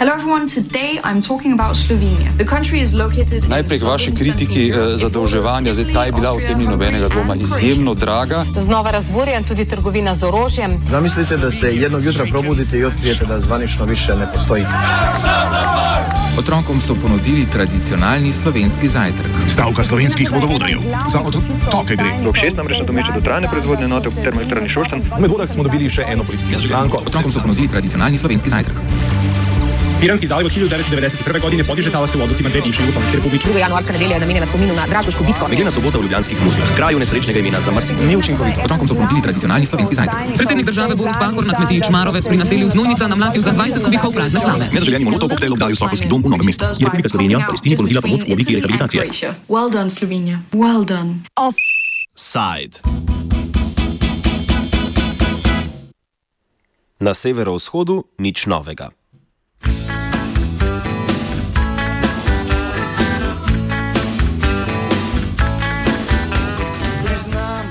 Hello everyone, today I'm talking about Slovenia. The country is located Najprej k vaši kritiki eh, zadolževanja, zdaj ta je bila v tem ni nobenega dvoma izjemno draga. Znova razburjen tudi trgovina z orožjem. Zamislite, da se jednog jutra probudite i otkrijete da zvanično više ne postoji. Otrokom so ponudili tradicionalni slovenski zajtrk. Stavka slovenskih vodovodarjev. Za otoke gre. Rok 6 namreč nadomešča dotrajane proizvodne enote v termoelektrarni Šoštanj. Med vodah smo dobili še eno politično stranko. Otrokom so ponudili tradicionalni slovenski zajtrk. Piranski zaliv od 1991. godine podiže talase u odnosima dve bivše Jugoslovenske republike. Druga januarska nedelja je namenjena spominu na Dražgoško bitko. Meglena sobota v Ljubljanskih mužjah. Kraju nesrečnega imena za Mrsik. Neučinkovito. Otrokom so ponudili tradicionalni slovenski zajtrk. Predsednik države Borut Pahor na kmetiji Čmarovec pri naselju Znojnica namlatil za 20 kubikov prazne slame. Nezaželeni molotov koktejl obdali Sokolski dom v Novem mestu. Je Republika Slovenija Palestini ponudila pomoč v obliki rehabilitacije. Well done, Slovenia. Well done. Side. Na severovzhodu nič novega.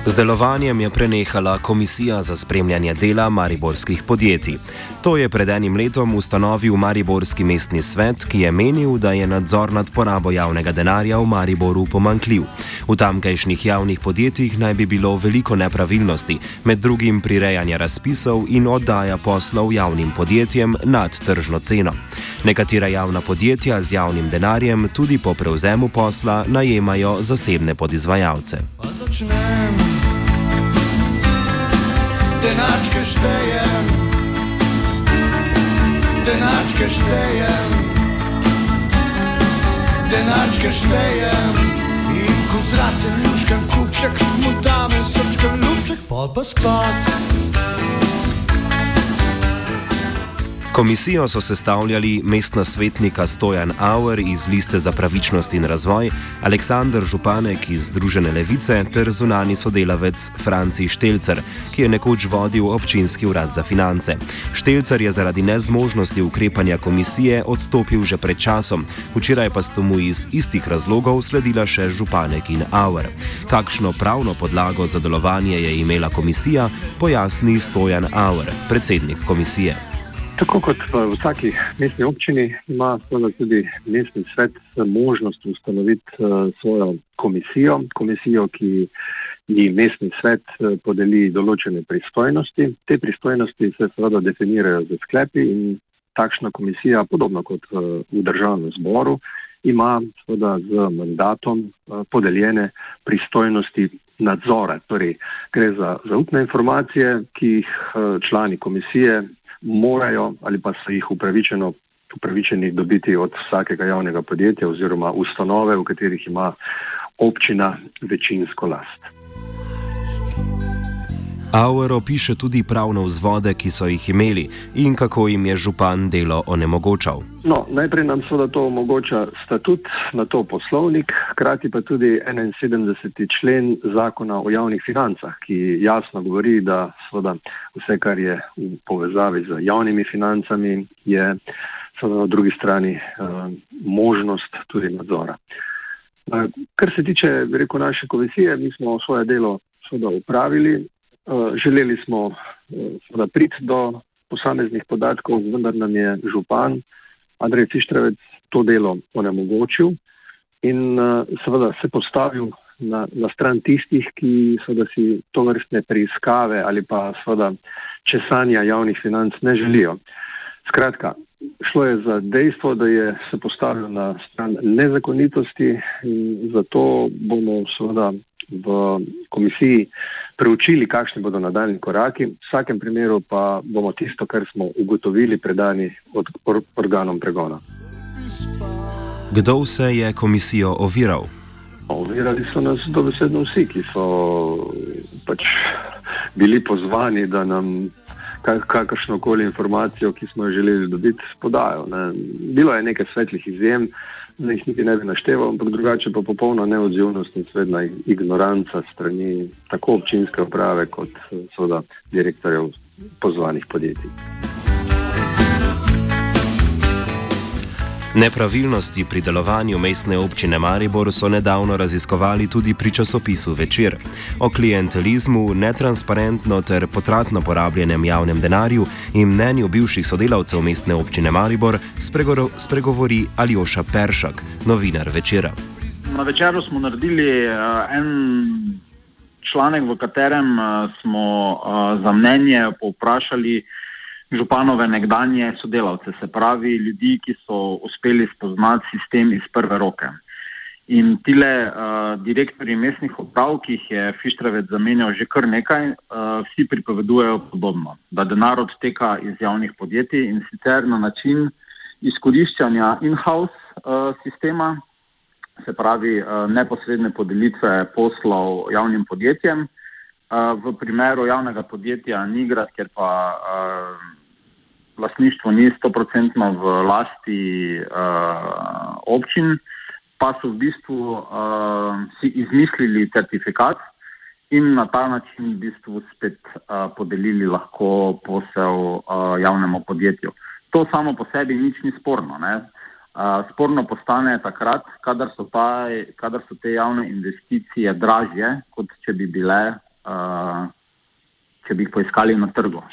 Z delovanjem je prenehala Komisija za spremljanje dela mariborskih podjetij. To je pred enim letom ustanovil Mariborski mestni svet, ki je menil, da je nadzor nad porabo javnega denarja v Mariboru pomankljiv. V tamkajšnjih javnih podjetjih naj bi bilo veliko nepravilnosti, med drugim prirejanje razpisov in oddaja poslov javnim podjetjem nad tržno ceno. Nekatera javna podjetja z javnim denarjem tudi po prevzemu posla najemajo zasebne podizvajalce. Denačke štejem, denačke štejem, denačke štejem. In ko zrasem luškan kupček, mu dame srčkan ljubček, pol pa spat. Komisijo so sestavljali mestna svetnika Stojan Auer iz Liste za pravičnost in razvoj, Aleksandr Županek iz Združene levice ter zunani sodelavec Franci Štelcer, ki je nekoč vodil občinski urad za finance. Štelcer je zaradi nezmožnosti ukrepanja komisije odstopil že pred časom, včeraj pa sta mu iz istih razlogov sledila še Županek in Auer. Kakšno pravno podlago za delovanje je imela komisija, pojasni Stojan Auer, predsednik komisije. Tako kot v vsaki mestni občini ima tudi mestni svet možnost ustanoviti svojo komisijo, komisijo, ki ji mestni svet podeli določene pristojnosti. Te pristojnosti se seveda definirajo z sklepi in takšna komisija, podobno kot v državnem zboru, ima seveda z mandatom podeljene pristojnosti nadzora. Torej, gre za zaupne informacije, ki jih člani komisije morajo ali pa so jih upravičeno, upravičeni dobiti od vsakega javnega podjetja oziroma ustanove, v katerih ima občina večinsko last. Auer opiše tudi pravne vzvode, ki so jih imeli in kako jim je župan delo onemogočal. No, najprej nam seveda to omogoča statut, na to poslovnik, hkrati pa tudi 71. člen zakona o javnih financah, ki jasno govori, da seveda vse, kar je v povezavi z javnimi financami, je seveda na drugi strani uh, možnost tudi nadzora. Uh, kar se tiče rekel, naše komisije, mi smo svoje delo seveda upravili. Uh, želeli smo uh, priti do posameznih podatkov, vendar nam je župan Andrej Cištrevec to delo onemogočil in uh, seveda se postavil na, na stran tistih, ki seveda si to vrstne preiskave ali pa seveda česanja javnih financ ne želijo. Skratka, šlo je za dejstvo, da je se postavil na stran nezakonitosti in zato bomo seveda v komisiji preučili, kakšni bodo nadaljni koraki. V vsakem primeru pa bomo tisto, kar smo ugotovili, predani od or organom pregona. Kdo vse je komisijo oviral? Ovirali so nas dobesedno vsi, ki so pač bili pozvani, da nam kakršno koli informacijo, ki smo jo želeli dobiti, podajo. Ne. Bilo je nekaj svetlih izjem, da jih niti ne bi našteval, ampak drugače pa popolna neodzivnost in svedna ignoranca strani tako občinske uprave kot seveda direktorjev pozvanih podjetij. Nepravilnosti pri delovanju mestne občine Maribor so nedavno raziskovali tudi pri časopisu Večer. O klientelizmu, netransparentno ter potratno porabljenem javnem denarju in mnenju bivših sodelavcev mestne občine Maribor spregovori Aljoša Peršak, novinar Večera. Na večeru smo naredili uh, en članek, v katerem uh, smo uh, za mnenje povprašali županove nekdanje sodelavce, se pravi ljudi, ki so uspeli spoznati sistem iz prve roke. In tile uh, direktori mestnih uprav, ki jih je Fištravec zamenjal že kar nekaj, uh, vsi pripovedujejo podobno, da denar odteka iz javnih podjetij in sicer na način izkoriščanja in-house uh, sistema, se pravi uh, neposredne podelitve poslov javnim podjetjem. Uh, v primeru javnega podjetja Nigrat, ker pa uh, lasništvo ni stoprocentno v lasti uh, občin, pa so v bistvu uh, si izmislili certifikat in na ta način v bistvu spet uh, podelili lahko posel uh, javnemu podjetju. To samo po sebi nič ni sporno. Ne? Uh, sporno postane takrat, kadar so, ta, kadar so te javne investicije dražje, kot če bi bile, uh, če bi jih poiskali na trgu.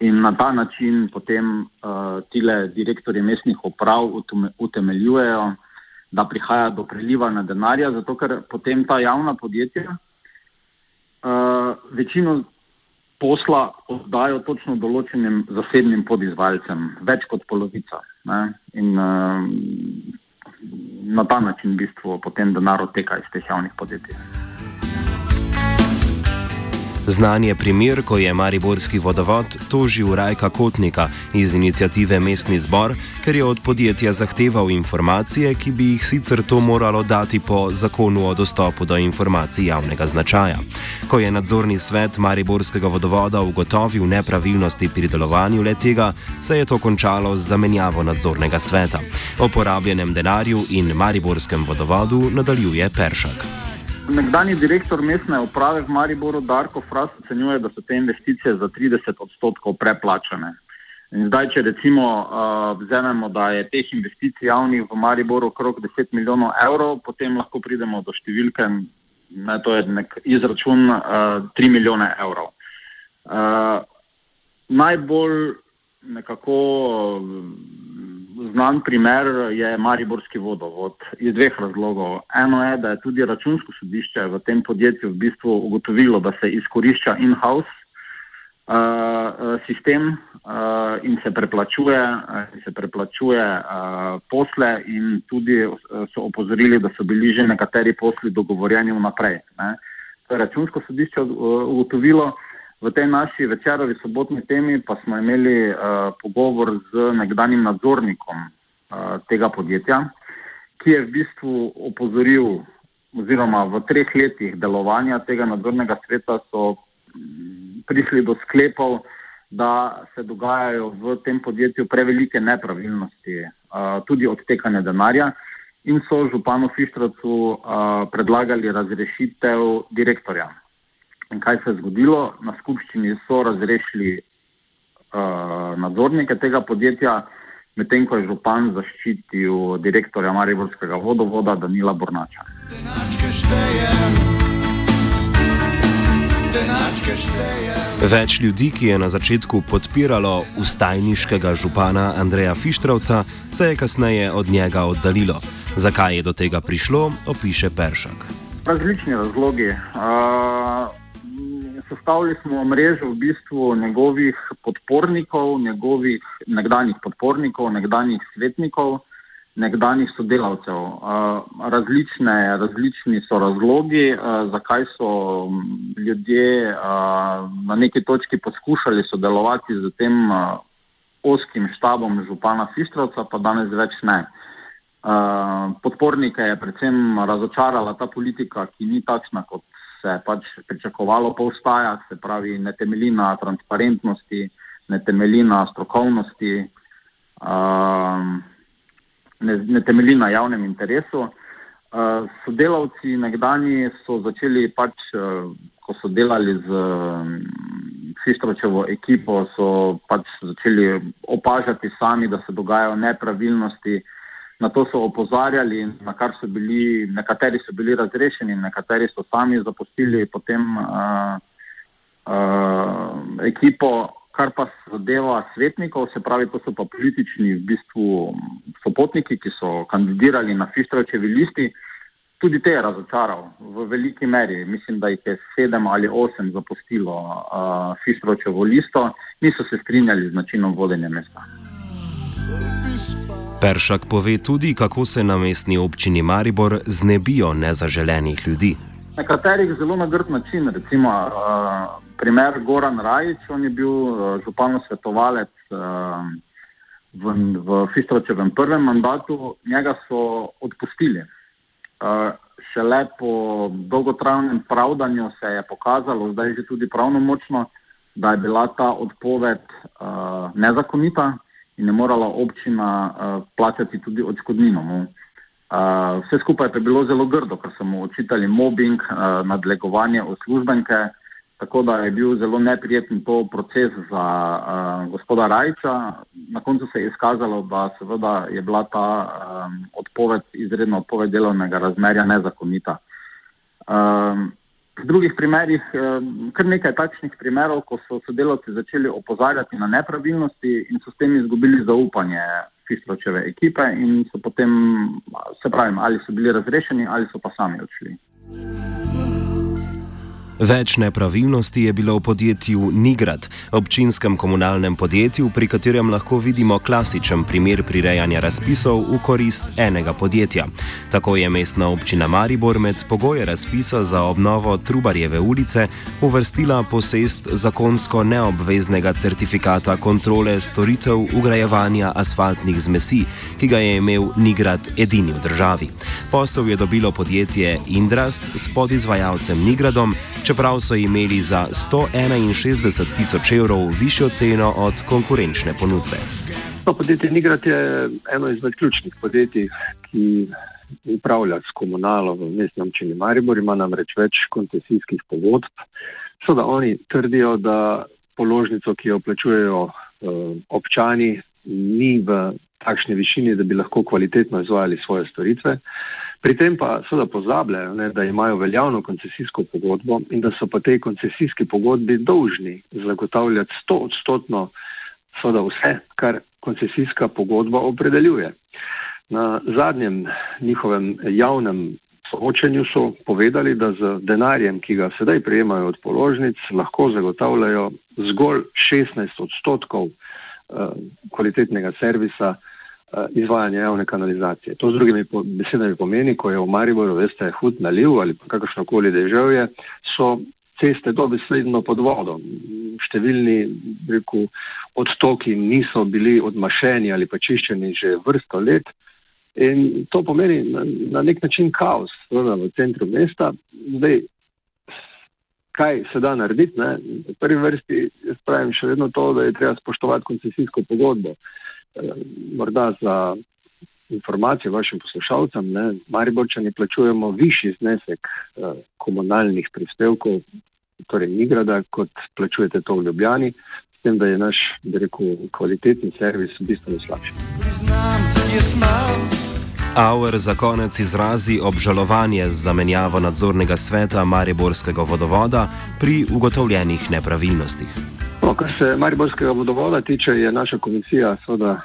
In na ta način potem uh, tile direktorje mestnih uprav utemeljujejo, da prihaja do prelivanja denarja, zato ker potem ta javna podjetja uh, večino posla oddajo točno določenim zasebnim podizvajalcem, več kot polovica. Ne? In uh, na ta način v bistvu potem denar odteka iz teh javnih podjetij. Znan je primer, ko je Mariborski vodovod tožil Rajka Kotnika iz inicijative Mestni zbor, ker je od podjetja zahteval informacije, ki bi jih sicer to moralo dati po zakonu o dostopu do informacij javnega značaja. Ko je nadzorni svet Mariborskega vodovoda ugotovil nepravilnosti pri delovanju letega, se je to končalo z zamenjavo nadzornega sveta. O porabljenem denarju in Mariborskem vodovodu nadaljuje Peršak. Nekdani direktor mestne uprave v Mariboru Darko Fras ocenjuje, da so te investicije za 30 odstotkov preplačane. In zdaj, če recimo uh, vzamemo, da je teh investicij javnih v Mariboru okrog 10 milijonov evrov, potem lahko pridemo do številke, ne, to je nek izračun, uh, 3 milijone evrov. Uh, najbolj nekako znan primer je Mariborski vodovod iz dveh razlogov. Eno je, da je tudi računsko sodišče v tem podjetju v bistvu ugotovilo, da se izkorišča in-house uh, sistem uh, in se preplačuje, uh, se preplačuje uh, posle in tudi so opozorili, da so bili že nekateri posli dogovorjeni vnaprej. Ne. To je računsko sodišče ugotovilo. Uh, V tej naši večerovi sobotni temi pa smo imeli uh, pogovor z nekdanjim nadzornikom uh, tega podjetja, ki je v bistvu opozoril, oziroma v treh letih delovanja tega nadzornega sveta so mm, prišli do sklepov, da se dogajajo v tem podjetju prevelike nepravilnosti, uh, tudi odtekanje denarja. In so županu Fištracu uh, predlagali razrešitev direktorja. In kaj se je zgodilo? Na skupščini so razrešili uh, nadzornike tega podjetja, medtem ko je župan zaščitil direktorja Mariborskega vodovoda Danila Bornača. Več ljudi, ki je na začetku podpiralo ustajniškega župana Andreja Fištravca, se je kasneje od njega oddaljilo. Zakaj je do tega prišlo, opiše Peršak. Različni razlogi. Uh, sestavili smo mrežo v bistvu njegovih podpornikov, njegovih nekdanjih podpornikov, nekdanjih svetnikov, nekdanjih sodelavcev. Različne, različni so razlogi, zakaj so ljudje na neki točki poskušali sodelovati z tem oskim štabom župana Fištrovca, pa danes več ne. Podpornike je predvsem razočarala ta politika, ki ni takšna, kot se je pač pričakovalo po ustajah, se pravi, ne temelji na transparentnosti, ne temelji na strokovnosti, um, ne, ne temelji na javnem interesu. Uh, sodelavci nekdani so začeli pač, uh, ko so delali z um, Fištročevo ekipo, so pač začeli opažati sami, da se dogajajo nepravilnosti, Na to so opozarjali, na kar so bili, nekateri so bili razrešeni, nekateri so sami zapustili potem uh, uh, ekipo, kar pa zadeva svetnikov, se pravi, to so pa politični v bistvu sopotniki, ki so kandidirali na Fištravčevi listi. Tudi te je razočaral v veliki meri. Mislim, da jih je sedem ali osem zapustilo uh, Fištravčevo listo, niso se strinjali z načinom vodenja mesta. Peršak pove tudi, kako se na mestni občini Maribor znebijo nezaželenih ljudi. Nekaterih zelo na grd način, recimo uh, primer Goran Rajič, on je bil uh, županov svetovalec uh, v, v Fistročevem prvem mandatu, njega so odpustili. Uh, šele po dolgotrajnem pravdanju se je pokazalo, zdaj že tudi pravnomočno, da je bila ta odpoved uh, nezakonita in je morala občina uh, plačati tudi odškodnino. Uh, vse skupaj je bilo zelo grdo, ker so mu očitali mobbing, uh, nadlegovanje uslužbenke, tako da je bil zelo neprijeten to proces za uh, gospoda Rajča. Na koncu se je izkazalo, da seveda je bila ta um, odpoved, izredna odpoved delovnega razmerja nezakonita. Um, drugih primerjih, kar nekaj takšnih primerov, ko so sodelavci začeli opozarjati na nepravilnosti in so s tem izgubili zaupanje Fistročeve ekipe in so potem, se pravi, ali so bili razrešeni ali so pa sami odšli. Več nepravilnosti je bilo v podjetju Nigrad, občinskem komunalnem podjetju, pri katerem lahko vidimo klasičen primer prirejanja razpisov v korist enega podjetja. Tako je mestna občina Maribor med pogoje razpisa za obnovo Trubarjeve ulice uvrstila posest zakonsko neobveznega certifikata kontrole storitev ugrajevanja asfaltnih zmesi, ki ga je imel Nigrad edini v državi. Posel je dobilo podjetje Indrast s podizvajalcem Nigradom, čeprav so imeli za 161 tisoč evrov višjo ceno od konkurenčne ponudbe. To podjetje Nigrat je eno izmed ključnih podjetij, ki upravlja s komunalo v mestni občini Maribor, ima namreč več koncesijskih pogodb. Seveda oni trdijo, da položnico, ki jo plačujejo eh, občani, ni v takšni višini, da bi lahko kvalitetno izvajali svoje storitve. Pri tem pa seveda pozabljajo, ne, da imajo veljavno koncesijsko pogodbo in da so pa tej koncesijski pogodbi dolžni zagotavljati sto odstotno seveda vse, kar koncesijska pogodba opredeljuje. Na zadnjem njihovem javnem soočenju so povedali, da z denarjem, ki ga sedaj prejemajo od položnic, lahko zagotavljajo zgolj 16 odstotkov uh, kvalitetnega servisa Eh, izvajanje javne kanalizacije. To z drugimi besedami pomeni, ko je v Mariboru, veste, hud naliv ali kakršnokoli deževje, so ceste dobesedno pod vodo. Številni reku, odtoki niso bili odmašeni ali pa čiščeni že vrsto let. In to pomeni na, na nek način kaos v centru mesta. Zdaj, kaj se da narediti? Ne? V prvi vrsti pravim še vedno to, da je treba spoštovati koncesijsko pogodbo. Eh, morda za informacijo vašim poslušalcem, ne, Mariborčani plačujemo višji znesek eh, komunalnih prispevkov, torej Nigrada, kot plačujete to v Ljubljani, s tem, da je naš, da rekel, kvalitetni servis bistveno slabši. Auer za konec izrazi obžalovanje z zamenjavo nadzornega sveta Mariborskega vodovoda pri ugotovljenih nepravilnostih. No, kar se Mariborskega vodovoda tiče, je naša komisija seveda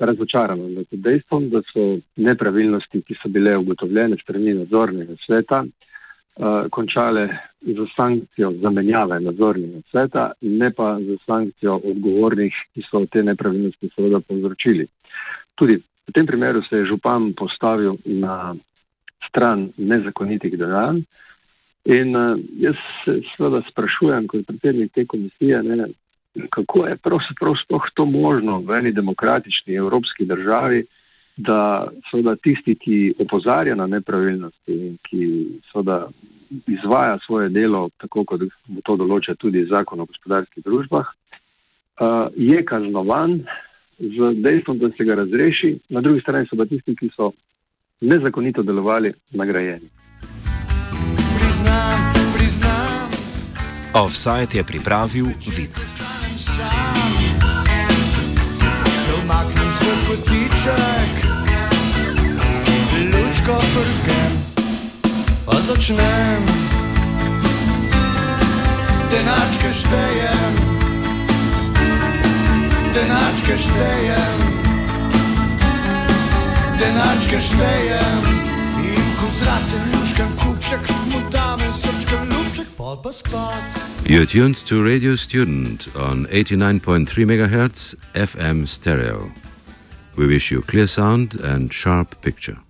razočarana nad dejstvom, da so nepravilnosti, ki so bile ugotovljene strani nadzornega sveta, uh, končale za sankcijo zamenjave nadzornega sveta, ne pa za sankcijo odgovornih, ki so te nepravilnosti seveda povzročili. Tudi v tem primeru se je župan postavil na stran nezakonitih dejanj. In uh, jaz se seveda sprašujem, kot predsednik te komisije, ne, kako je pravzaprav sploh to možno v eni demokratični evropski državi, da seveda tisti, ki opozarja na nepravilnosti in ki seveda izvaja svoje delo, tako kot to določa tudi zakon o gospodarskih družbah, uh, je kaznovan z dejstvom, da se ga razreši, na drugi strani so pa tisti, ki so nezakonito delovali, nagrajeni. Priznam, priznam. Offside je pripravil vid. Se umaknem svoj kotiček pržgem, pa začnem. Denačke štejem, denačke štejem, denačke štejem. In ko zrasem luškem kupček, mu dame You're tuned to Radio Student on 89.3 MHz FM stereo. We wish you clear sound and sharp picture.